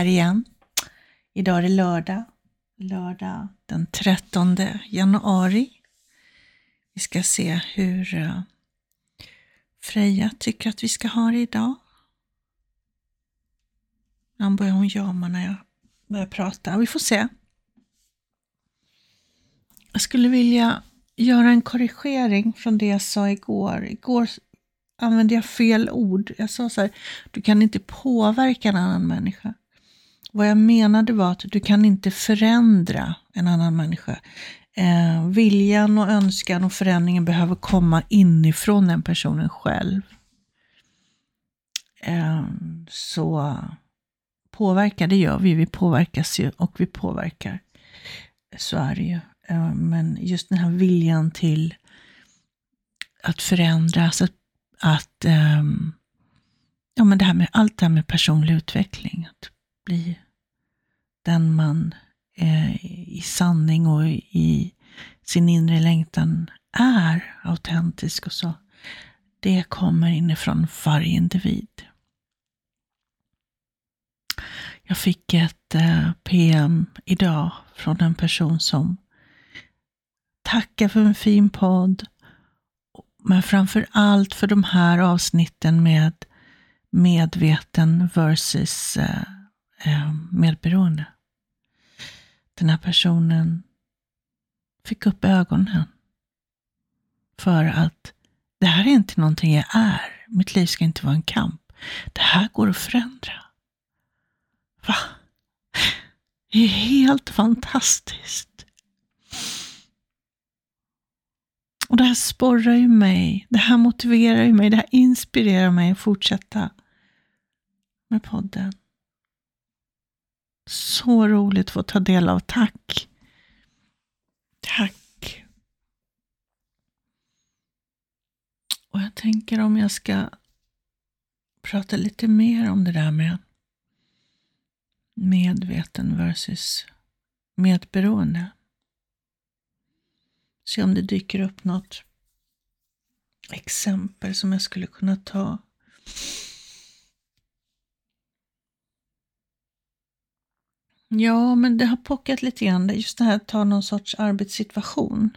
Här igen. Idag är det lördag, lördag den 13 januari. Vi ska se hur eh, Freja tycker att vi ska ha det idag. Ibland börjar hon jama när jag börjar prata. Vi får se. Jag skulle vilja göra en korrigering från det jag sa igår. Igår använde jag fel ord. Jag sa så här, du kan inte påverka en annan människa. Vad jag menade var att du kan inte förändra en annan människa. Eh, viljan och önskan och förändringen behöver komma inifrån den personen själv. Eh, så påverka, det gör vi. Vi påverkas ju och vi påverkar. Så är det ju. Eh, men just den här viljan till att förändras, att att eh, ja, men det här med, allt det här med personlig utveckling, att bli den man eh, i sanning och i sin inre längtan är autentisk och så. Det kommer inifrån varje individ. Jag fick ett eh, PM idag från en person som tackar för en fin podd men framför allt för de här avsnitten med medveten versus eh, Eh, medberoende. Den här personen fick upp ögonen för att det här är inte någonting jag är. Mitt liv ska inte vara en kamp. Det här går att förändra. Va? Det är helt fantastiskt. Och det här sporrar ju mig, det här motiverar ju mig, det här inspirerar mig att fortsätta med podden. Så roligt att få ta del av. Tack! Tack! Och jag tänker om jag ska prata lite mer om det där med medveten versus medberoende. Se om det dyker upp något exempel som jag skulle kunna ta. Ja, men det har pockat lite grann. Just det här att ta någon sorts arbetssituation.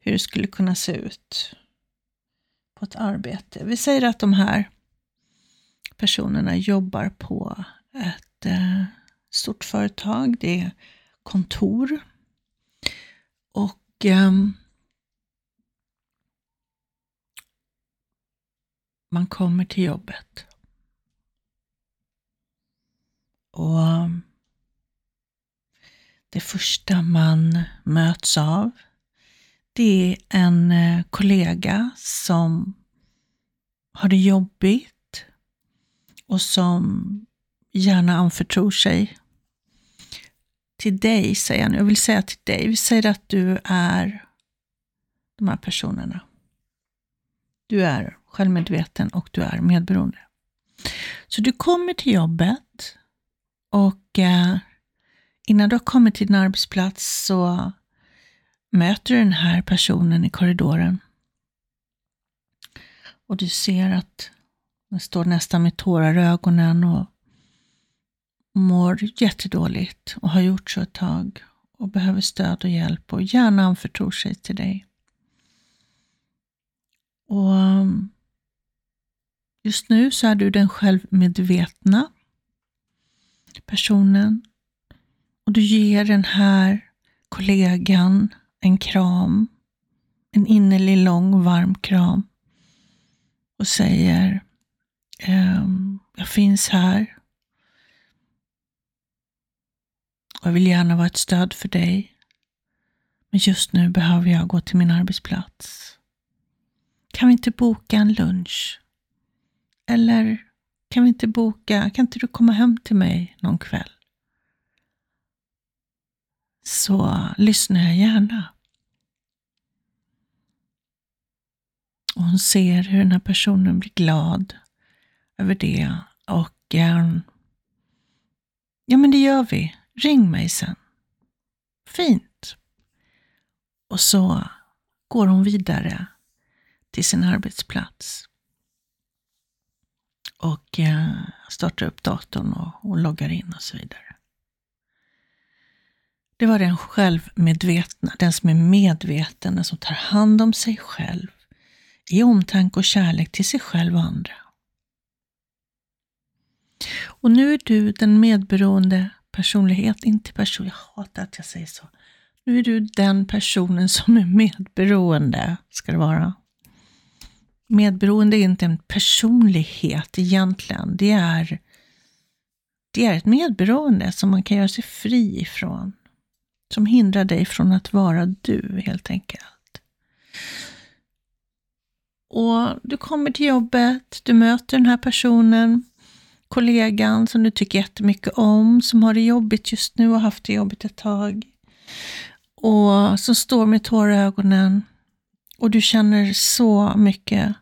Hur det skulle kunna se ut på ett arbete. Vi säger att de här personerna jobbar på ett eh, stort företag. Det är kontor. Och um, man kommer till jobbet. Och um, det första man möts av, det är en eh, kollega som har det jobbigt och som gärna anförtror sig till dig, säger han. Jag vill säga till dig. Vi säger att du är de här personerna. Du är självmedveten och du är medberoende. Så du kommer till jobbet och eh, innan du har kommit till din arbetsplats så möter du den här personen i korridoren. Och du ser att den står nästan med tårar i ögonen och mår jättedåligt och har gjort så ett tag och behöver stöd och hjälp och gärna anförtror sig till dig. Och um, Just nu så är du den självmedvetna personen och du ger den här kollegan en kram, en innerlig, lång, varm kram och säger ehm, Jag finns här och jag vill gärna vara ett stöd för dig. Men just nu behöver jag gå till min arbetsplats. Kan vi inte boka en lunch? Eller kan vi inte boka, kan inte du komma hem till mig någon kväll? Så lyssnar jag gärna. Och hon ser hur den här personen blir glad över det och ehm, ja men det gör vi. Ring mig sen. Fint. Och så går hon vidare till sin arbetsplats. och eh, startar upp datorn och, och loggar in och så vidare. Det var den självmedvetna, den som är medveten, den som tar hand om sig själv i omtanke och kärlek till sig själv och andra. Och nu är du den medberoende personlighet, inte person, jag hatar att jag säger så. Nu är du den personen som är medberoende, ska det vara. Medberoende är inte en personlighet egentligen. Det är, det är ett medberoende som man kan göra sig fri ifrån. Som hindrar dig från att vara du, helt enkelt. Och Du kommer till jobbet, du möter den här personen, kollegan som du tycker jättemycket om, som har det jobbigt just nu och har haft det jobbigt ett tag. Och som står med tårar i ögonen. Och du känner så mycket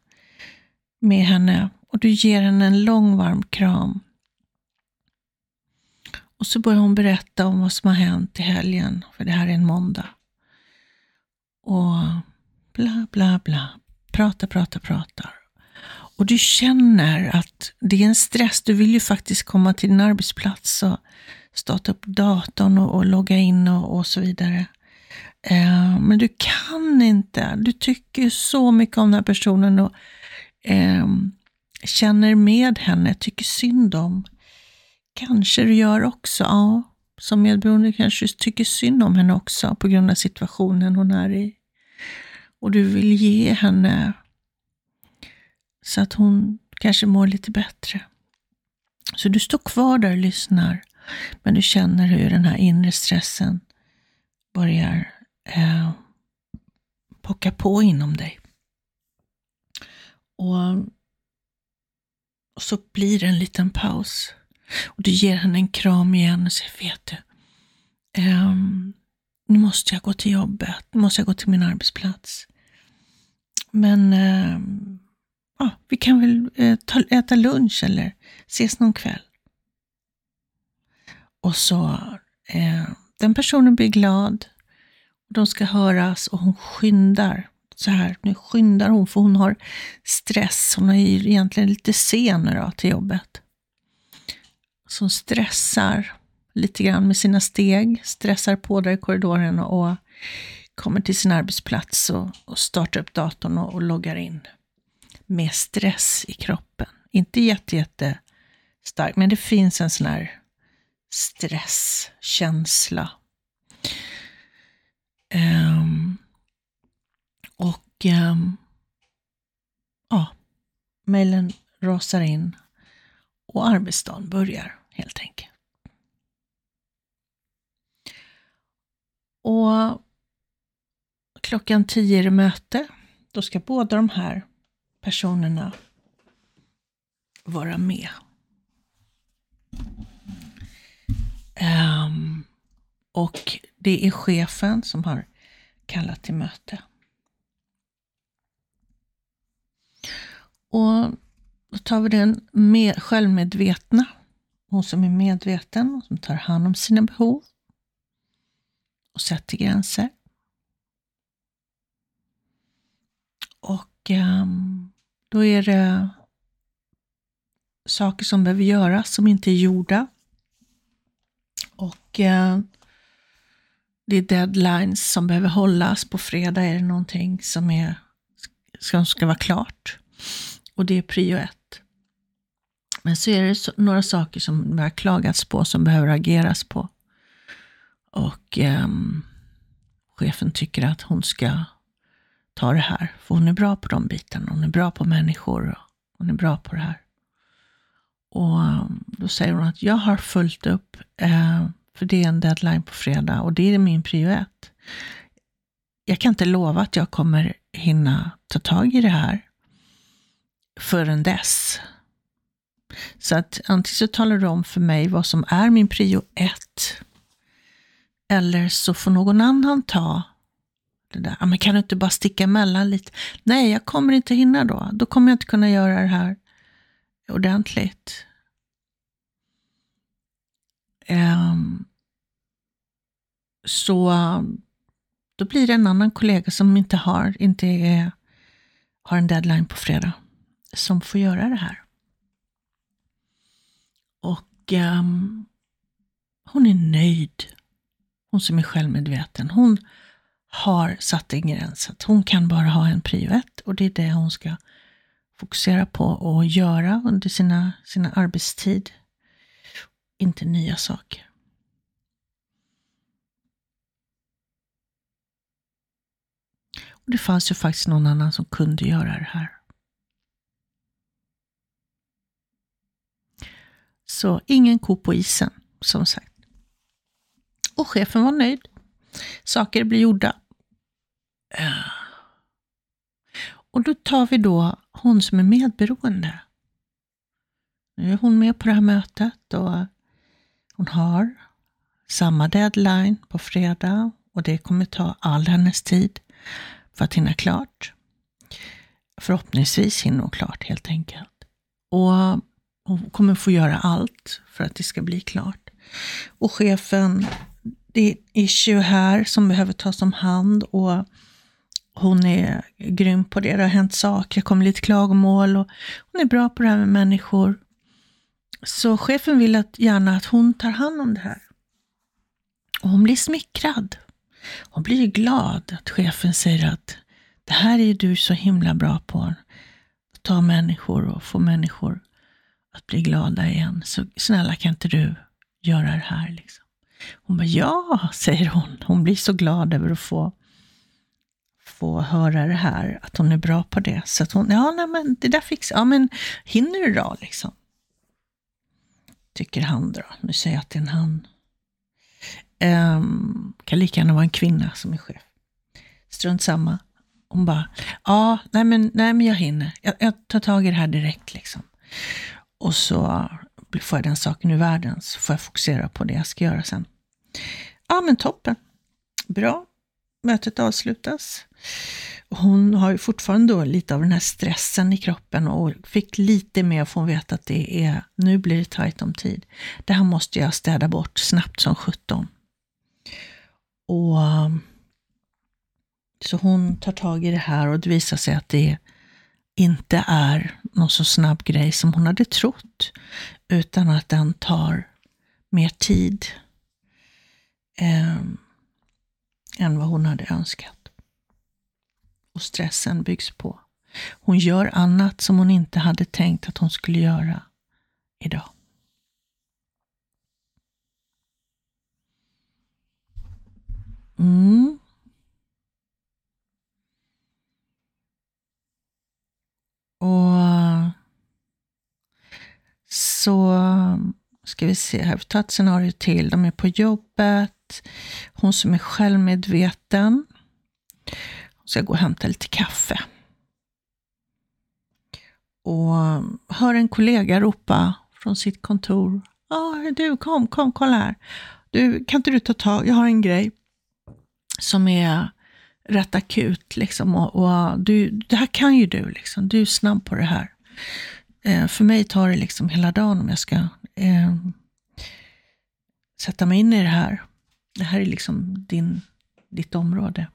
med henne och du ger henne en lång varm kram. Och så börjar hon berätta om vad som har hänt i helgen, för det här är en måndag. Och bla, bla, bla. Prata, prata, pratar. Och du känner att det är en stress. Du vill ju faktiskt komma till din arbetsplats och starta upp datorn och, och logga in och, och så vidare. Eh, men du kan inte. Du tycker så mycket om den här personen och eh, känner med henne, tycker synd om. Kanske du gör också, ja. Som medberoende kanske du tycker synd om henne också på grund av situationen hon är i. Och du vill ge henne så att hon kanske mår lite bättre. Så du står kvar där och lyssnar, men du känner hur den här inre stressen börjar eh, pocka på inom dig. Och, och så blir det en liten paus. Och du ger henne en kram igen och säger, vet du, um, nu måste jag gå till jobbet, nu måste jag gå till min arbetsplats. Men um, ja, vi kan väl eh, ta, äta lunch eller ses någon kväll. Och så, eh, den personen blir glad, de ska höras och hon skyndar. Så här, nu skyndar hon för hon har stress. Hon är egentligen lite sen till jobbet som stressar lite grann med sina steg, stressar på där i korridoren och kommer till sin arbetsplats och, och startar upp datorn och, och loggar in. Med stress i kroppen. Inte jätte, jätte stark, men det finns en sån här stresskänsla Um, och um, ja, mejlen rasar in och arbetsdagen börjar helt enkelt. Och klockan tio är det möte. Då ska båda de här personerna vara med. Um, och det är chefen som har kallat till möte. Och då tar vi den med, självmedvetna, hon som är medveten och som tar hand om sina behov och sätter gränser. Och um, då är det saker som behöver göras som inte är gjorda. Och uh, det är deadlines som behöver hållas. På fredag är det någonting som, är, som ska vara klart. Och det är prio ett. Men så är det så, några saker som det har klagats på som behöver ageras på. Och eh, chefen tycker att hon ska ta det här. För hon är bra på de bitarna. Hon är bra på människor. Och hon är bra på det här. Och ehm, då säger hon att jag har fullt upp. Eh, för det är en deadline på fredag och det är min prio ett. Jag kan inte lova att jag kommer hinna ta tag i det här förrän dess. Så att antingen så talar du om för mig vad som är min prio ett. Eller så får någon annan ta det där. Men kan du inte bara sticka emellan lite? Nej, jag kommer inte hinna då. Då kommer jag inte kunna göra det här ordentligt. Um, så då blir det en annan kollega som inte har, inte är, har en deadline på fredag som får göra det här. Och um, hon är nöjd. Hon som är självmedveten. Hon har satt en gräns. Att hon kan bara ha en prio ett och det är det hon ska fokusera på och göra under sina, sina arbetstid. Inte nya saker. Och Det fanns ju faktiskt någon annan som kunde göra det här. Så ingen ko på isen, som sagt. Och chefen var nöjd. Saker blir gjorda. Eh. Och då tar vi då hon som är medberoende. Nu är hon med på det här mötet och hon har samma deadline på fredag och det kommer ta all hennes tid för att hinna klart. Förhoppningsvis hinner hon klart helt enkelt. Och hon kommer få göra allt för att det ska bli klart. Och chefen, det är issue här som behöver tas om hand och hon är grym på det. Det har hänt saker, det kommer lite klagomål och hon är bra på det här med människor. Så chefen vill att, gärna att hon tar hand om det här. Och hon blir smickrad. Hon blir glad att chefen säger att det här är du så himla bra på. Att ta människor och få människor att bli glada igen. Så snälla kan inte du göra det här? Liksom. Hon bara, ja, säger hon. Hon blir så glad över att få, få höra det här, att hon är bra på det. Så att hon, ja, nej, men det där fixar Ja, men hinner du då liksom? Tycker han då. Nu säger jag att det är en han. Um, kan lika gärna vara en kvinna som är chef. Strunt samma. Hon bara, ja, nej men, nej men jag hinner. Jag, jag tar tag i det här direkt liksom. Och så får jag den saken ur världen, så får jag fokusera på det jag ska göra sen. Ja, men toppen. Bra. Mötet avslutas. Hon har ju fortfarande då lite av den här stressen i kroppen och fick lite mer för hon vet att det är, nu blir det tajt om tid. Det här måste jag städa bort snabbt som sjutton. Och så hon tar tag i det här och det visar sig att det är inte är någon så snabb grej som hon hade trott, utan att den tar mer tid eh, än vad hon hade önskat. Och stressen byggs på. Hon gör annat som hon inte hade tänkt att hon skulle göra idag. Mm. Och så ska vi se här, vi tar ett scenario till. De är på jobbet. Hon som är självmedveten. Hon ska gå och hämta lite kaffe. Och hör en kollega ropa från sitt kontor. Ja, du kom, kom, kolla här. Du, kan inte du ta tag, jag har en grej som är rätt akut. Liksom, och, och, du, det här kan ju du, liksom. du är snabb på det här. Eh, för mig tar det liksom hela dagen om jag ska eh, sätta mig in i det här. Det här är liksom din, ditt område.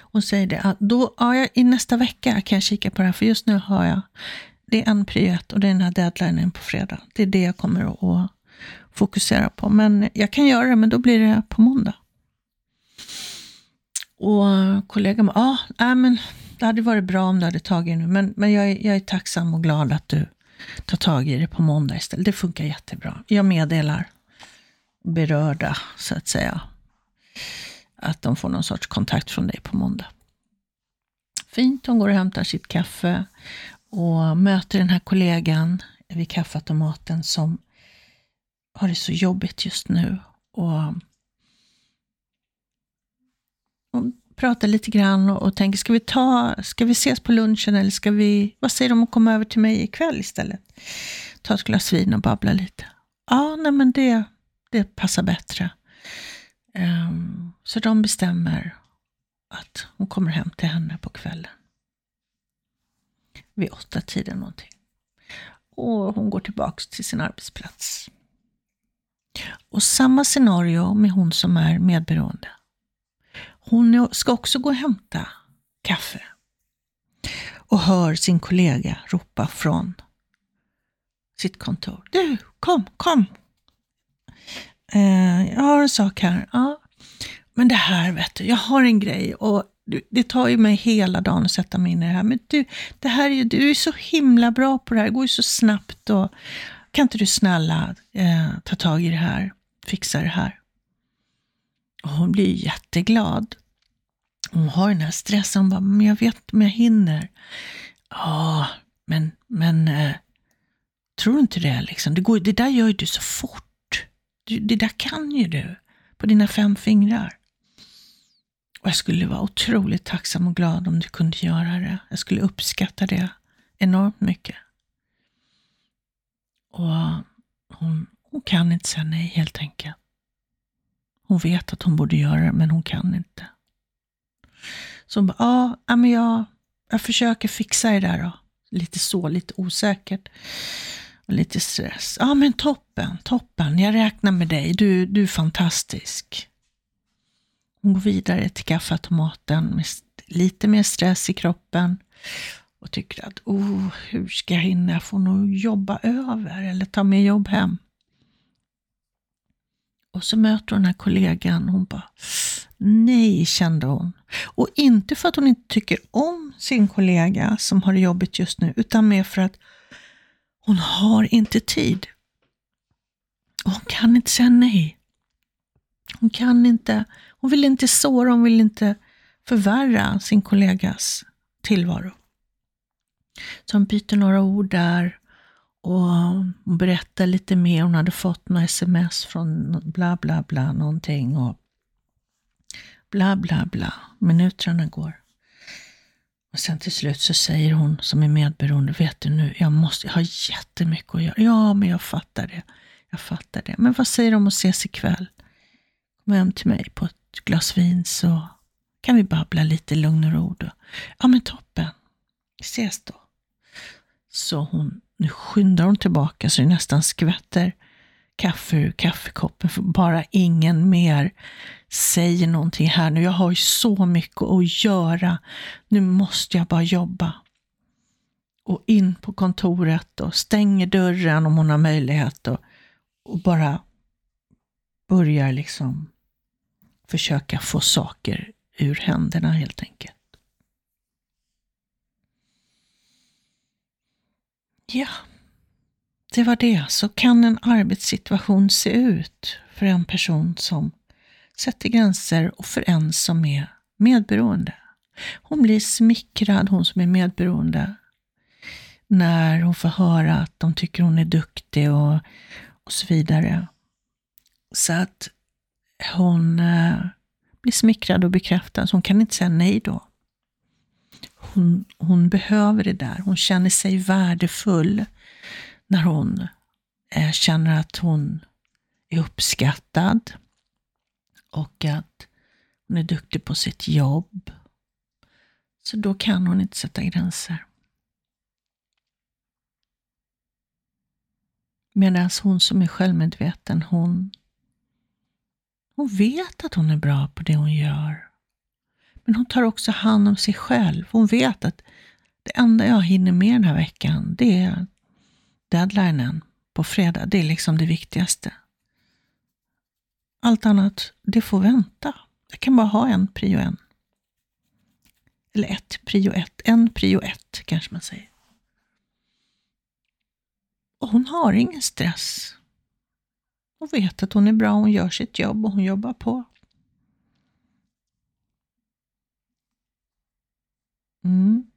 Hon säger det, att då, ja, i nästa vecka kan jag kika på det här, för just nu har jag, det är en prio och det är den här deadlinen på fredag. Det är det jag kommer att fokusera på. Men jag kan göra det, men då blir det på måndag. Och kollegan bara, ah, men det hade varit bra om du hade tagit det nu, men, men jag, är, jag är tacksam och glad att du tar tag i det på måndag istället. Det funkar jättebra. Jag meddelar berörda, så att säga, att de får någon sorts kontakt från dig på måndag. Fint, hon går och hämtar sitt kaffe och möter den här kollegan vid kaffeautomaten som har det så jobbigt just nu. Och pratar lite grann och, och tänker, ska vi, ta, ska vi ses på lunchen eller ska vi, vad säger de om att komma över till mig ikväll istället? Ta ett glas vin och babbla lite. Ja, nej men det, det passar bättre. Um, så de bestämmer att hon kommer hem till henne på kvällen. Vid åtta tiden någonting. Och hon går tillbaks till sin arbetsplats. Och samma scenario med hon som är medberoende. Hon ska också gå och hämta kaffe och hör sin kollega ropa från sitt kontor. Du, kom, kom. Eh, jag har en sak här. Ja. Men det här, vet du, jag har en grej och det tar ju mig hela dagen att sätta mig in i det här. Men du, det här är, du är så himla bra på det här, det går ju så snabbt. Och, kan inte du snälla eh, ta tag i det här, fixa det här? Och hon blir jätteglad. Hon har den här stressen, hon bara, men jag vet om jag hinner. Ja, men, men eh, tror du inte det liksom? Det, går, det där gör ju du så fort. Det, det där kan ju du på dina fem fingrar. Och jag skulle vara otroligt tacksam och glad om du kunde göra det. Jag skulle uppskatta det enormt mycket. Och hon, hon kan inte säga nej helt enkelt. Hon vet att hon borde göra det, men hon kan inte. Så hon bara, ja, men jag, jag försöker fixa det där då. Lite så, lite osäkert. Och lite stress. Ja, men toppen, toppen. Jag räknar med dig. Du, du är fantastisk. Hon går vidare till kaffeautomaten med lite mer stress i kroppen och tycker att oh, hur ska jag hinna? Jag får nog jobba över eller ta med jobb hem. Och så möter hon den här kollegan och hon bara, nej, kände hon. Och inte för att hon inte tycker om sin kollega som har det jobbigt just nu, utan mer för att hon har inte tid. Och hon kan inte säga nej. Hon kan inte, hon vill inte såra, hon vill inte förvärra sin kollegas tillvaro. Så hon byter några ord där och hon berättade lite mer. Hon hade fått några sms från bla bla bla någonting och bla bla bla. Minuterna går. Och sen till slut så säger hon som är medberoende, vet du nu, jag, måste, jag har jättemycket att göra. Ja, men jag fattar det. Jag fattar det. Men vad säger du om att ses ikväll? Kom hem till mig på ett glas vin så kan vi babbla lite lugn och ro då. Ja, men toppen. Vi ses då. Så hon, nu skyndar hon tillbaka så det nästan skvätter kaffe ur kaffekoppen för bara ingen mer säger någonting här nu. Jag har ju så mycket att göra. Nu måste jag bara jobba. Och in på kontoret och stänger dörren om hon har möjlighet och, och bara börjar liksom försöka få saker ur händerna helt enkelt. Ja, det var det. Så kan en arbetssituation se ut för en person som sätter gränser och för en som är medberoende. Hon blir smickrad, hon som är medberoende, när hon får höra att de tycker hon är duktig och, och så vidare. Så att hon eh, blir smickrad och bekräftad, så hon kan inte säga nej då. Hon, hon behöver det där, hon känner sig värdefull när hon eh, känner att hon är uppskattad och att hon är duktig på sitt jobb. Så då kan hon inte sätta gränser. Medan hon som är självmedveten, hon, hon vet att hon är bra på det hon gör. Men hon tar också hand om sig själv. Hon vet att det enda jag hinner med den här veckan, det är deadlinen på fredag. Det är liksom det viktigaste. Allt annat, det får vänta. Jag kan bara ha en prio en. Eller ett prio ett. En prio ett kanske man säger. Och hon har ingen stress. Hon vet att hon är bra, hon gör sitt jobb och hon jobbar på. Mm.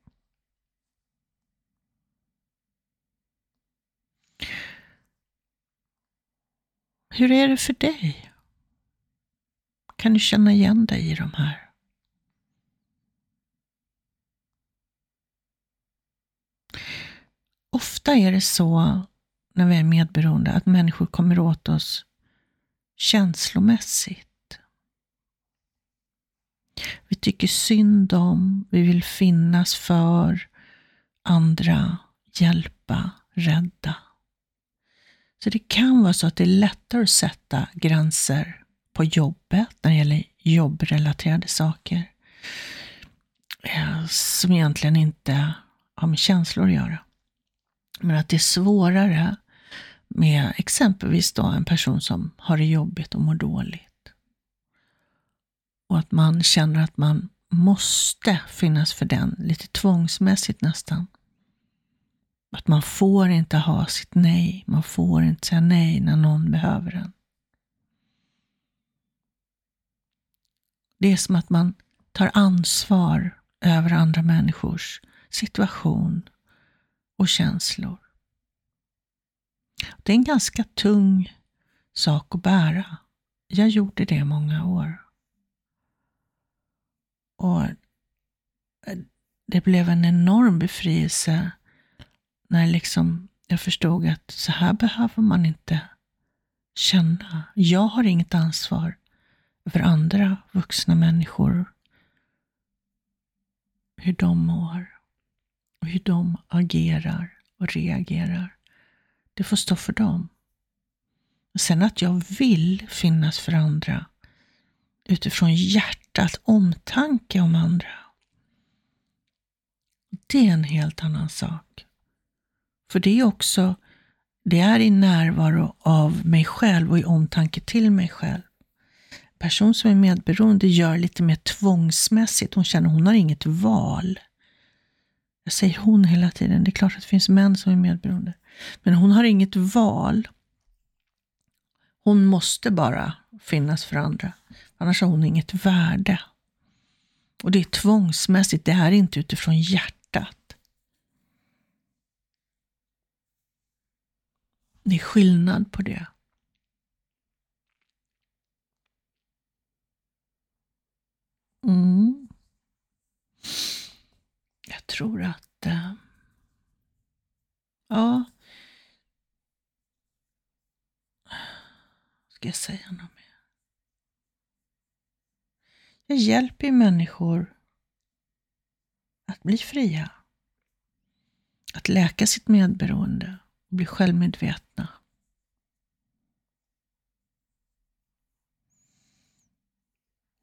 Hur är det för dig? Kan du känna igen dig i de här? Ofta är det så när vi är medberoende att människor kommer åt oss känslomässigt. Vi tycker synd om, vi vill finnas för andra, hjälpa, rädda. Så det kan vara så att det är lättare att sätta gränser på jobbet när det gäller jobbrelaterade saker. Eh, som egentligen inte har med känslor att göra. Men att det är svårare med exempelvis då en person som har det jobbigt och mår dåligt. Och att man känner att man måste finnas för den, lite tvångsmässigt nästan. Att man får inte ha sitt nej, man får inte säga nej när någon behöver en. Det är som att man tar ansvar över andra människors situation och känslor. Det är en ganska tung sak att bära. Jag gjorde det många år. Och eh, det blev en enorm befrielse när liksom jag förstod att så här behöver man inte känna. Jag har inget ansvar för andra vuxna människor. Hur de mår och hur de agerar och reagerar. Det får stå för dem. Sen att jag vill finnas för andra utifrån hjärtat, omtanke om andra. Det är en helt annan sak. För det är också, det är i närvaro av mig själv och i omtanke till mig själv. En person som är medberoende gör lite mer tvångsmässigt. Hon känner att hon har inget val. Jag säger hon hela tiden. Det är klart att det finns män som är medberoende. Men hon har inget val. Hon måste bara finnas för andra. Annars har hon inget värde. Och det är tvångsmässigt. Det här är inte utifrån hjärtat. Det är skillnad på det. Mm. Jag tror att... Äh, ja. Ska jag säga något mer? Jag hjälper människor att bli fria. Att läka sitt medberoende och bli självmedvetna.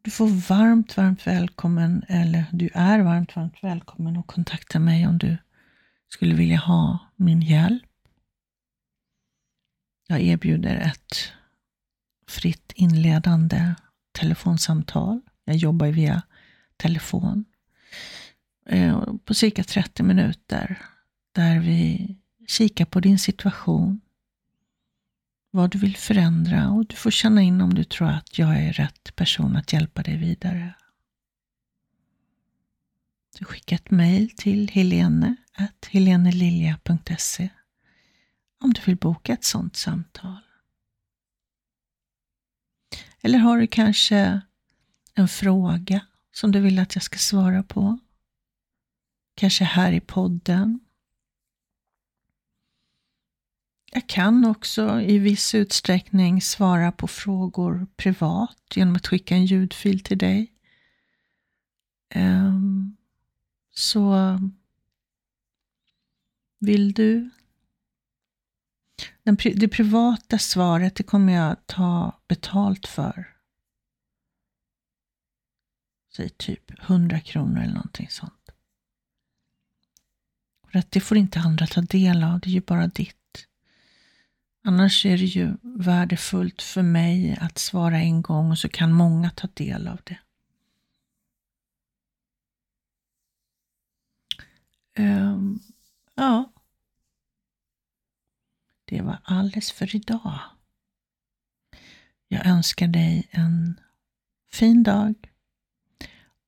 Du får varmt, varmt välkommen, eller du är varmt, varmt välkommen att kontakta mig om du skulle vilja ha min hjälp. Jag erbjuder ett fritt inledande telefonsamtal. Jag jobbar via telefon eh, på cirka 30 minuter där vi kikar på din situation, vad du vill förändra och du får känna in om du tror att jag är rätt person att hjälpa dig vidare. Du skickar ett mejl till helene helenelilja.se om du vill boka ett sådant samtal. Eller har du kanske en fråga som du vill att jag ska svara på? Kanske här i podden jag kan också i viss utsträckning svara på frågor privat genom att skicka en ljudfil till dig. Ehm, så vill du? Det privata svaret det kommer jag ta betalt för. Säg typ 100 kronor eller någonting sånt. För att det får inte andra ta del av, det är ju bara ditt. Annars är det ju värdefullt för mig att svara en gång och så kan många ta del av det. Um, ja. Det var alldeles för idag. Jag önskar dig en fin dag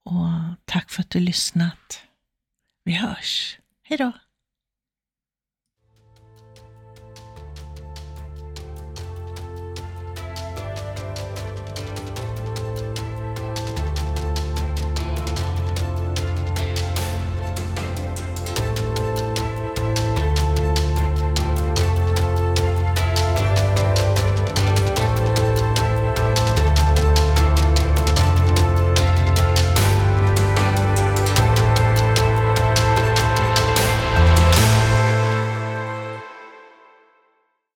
och tack för att du lyssnat. Vi hörs. Hej då!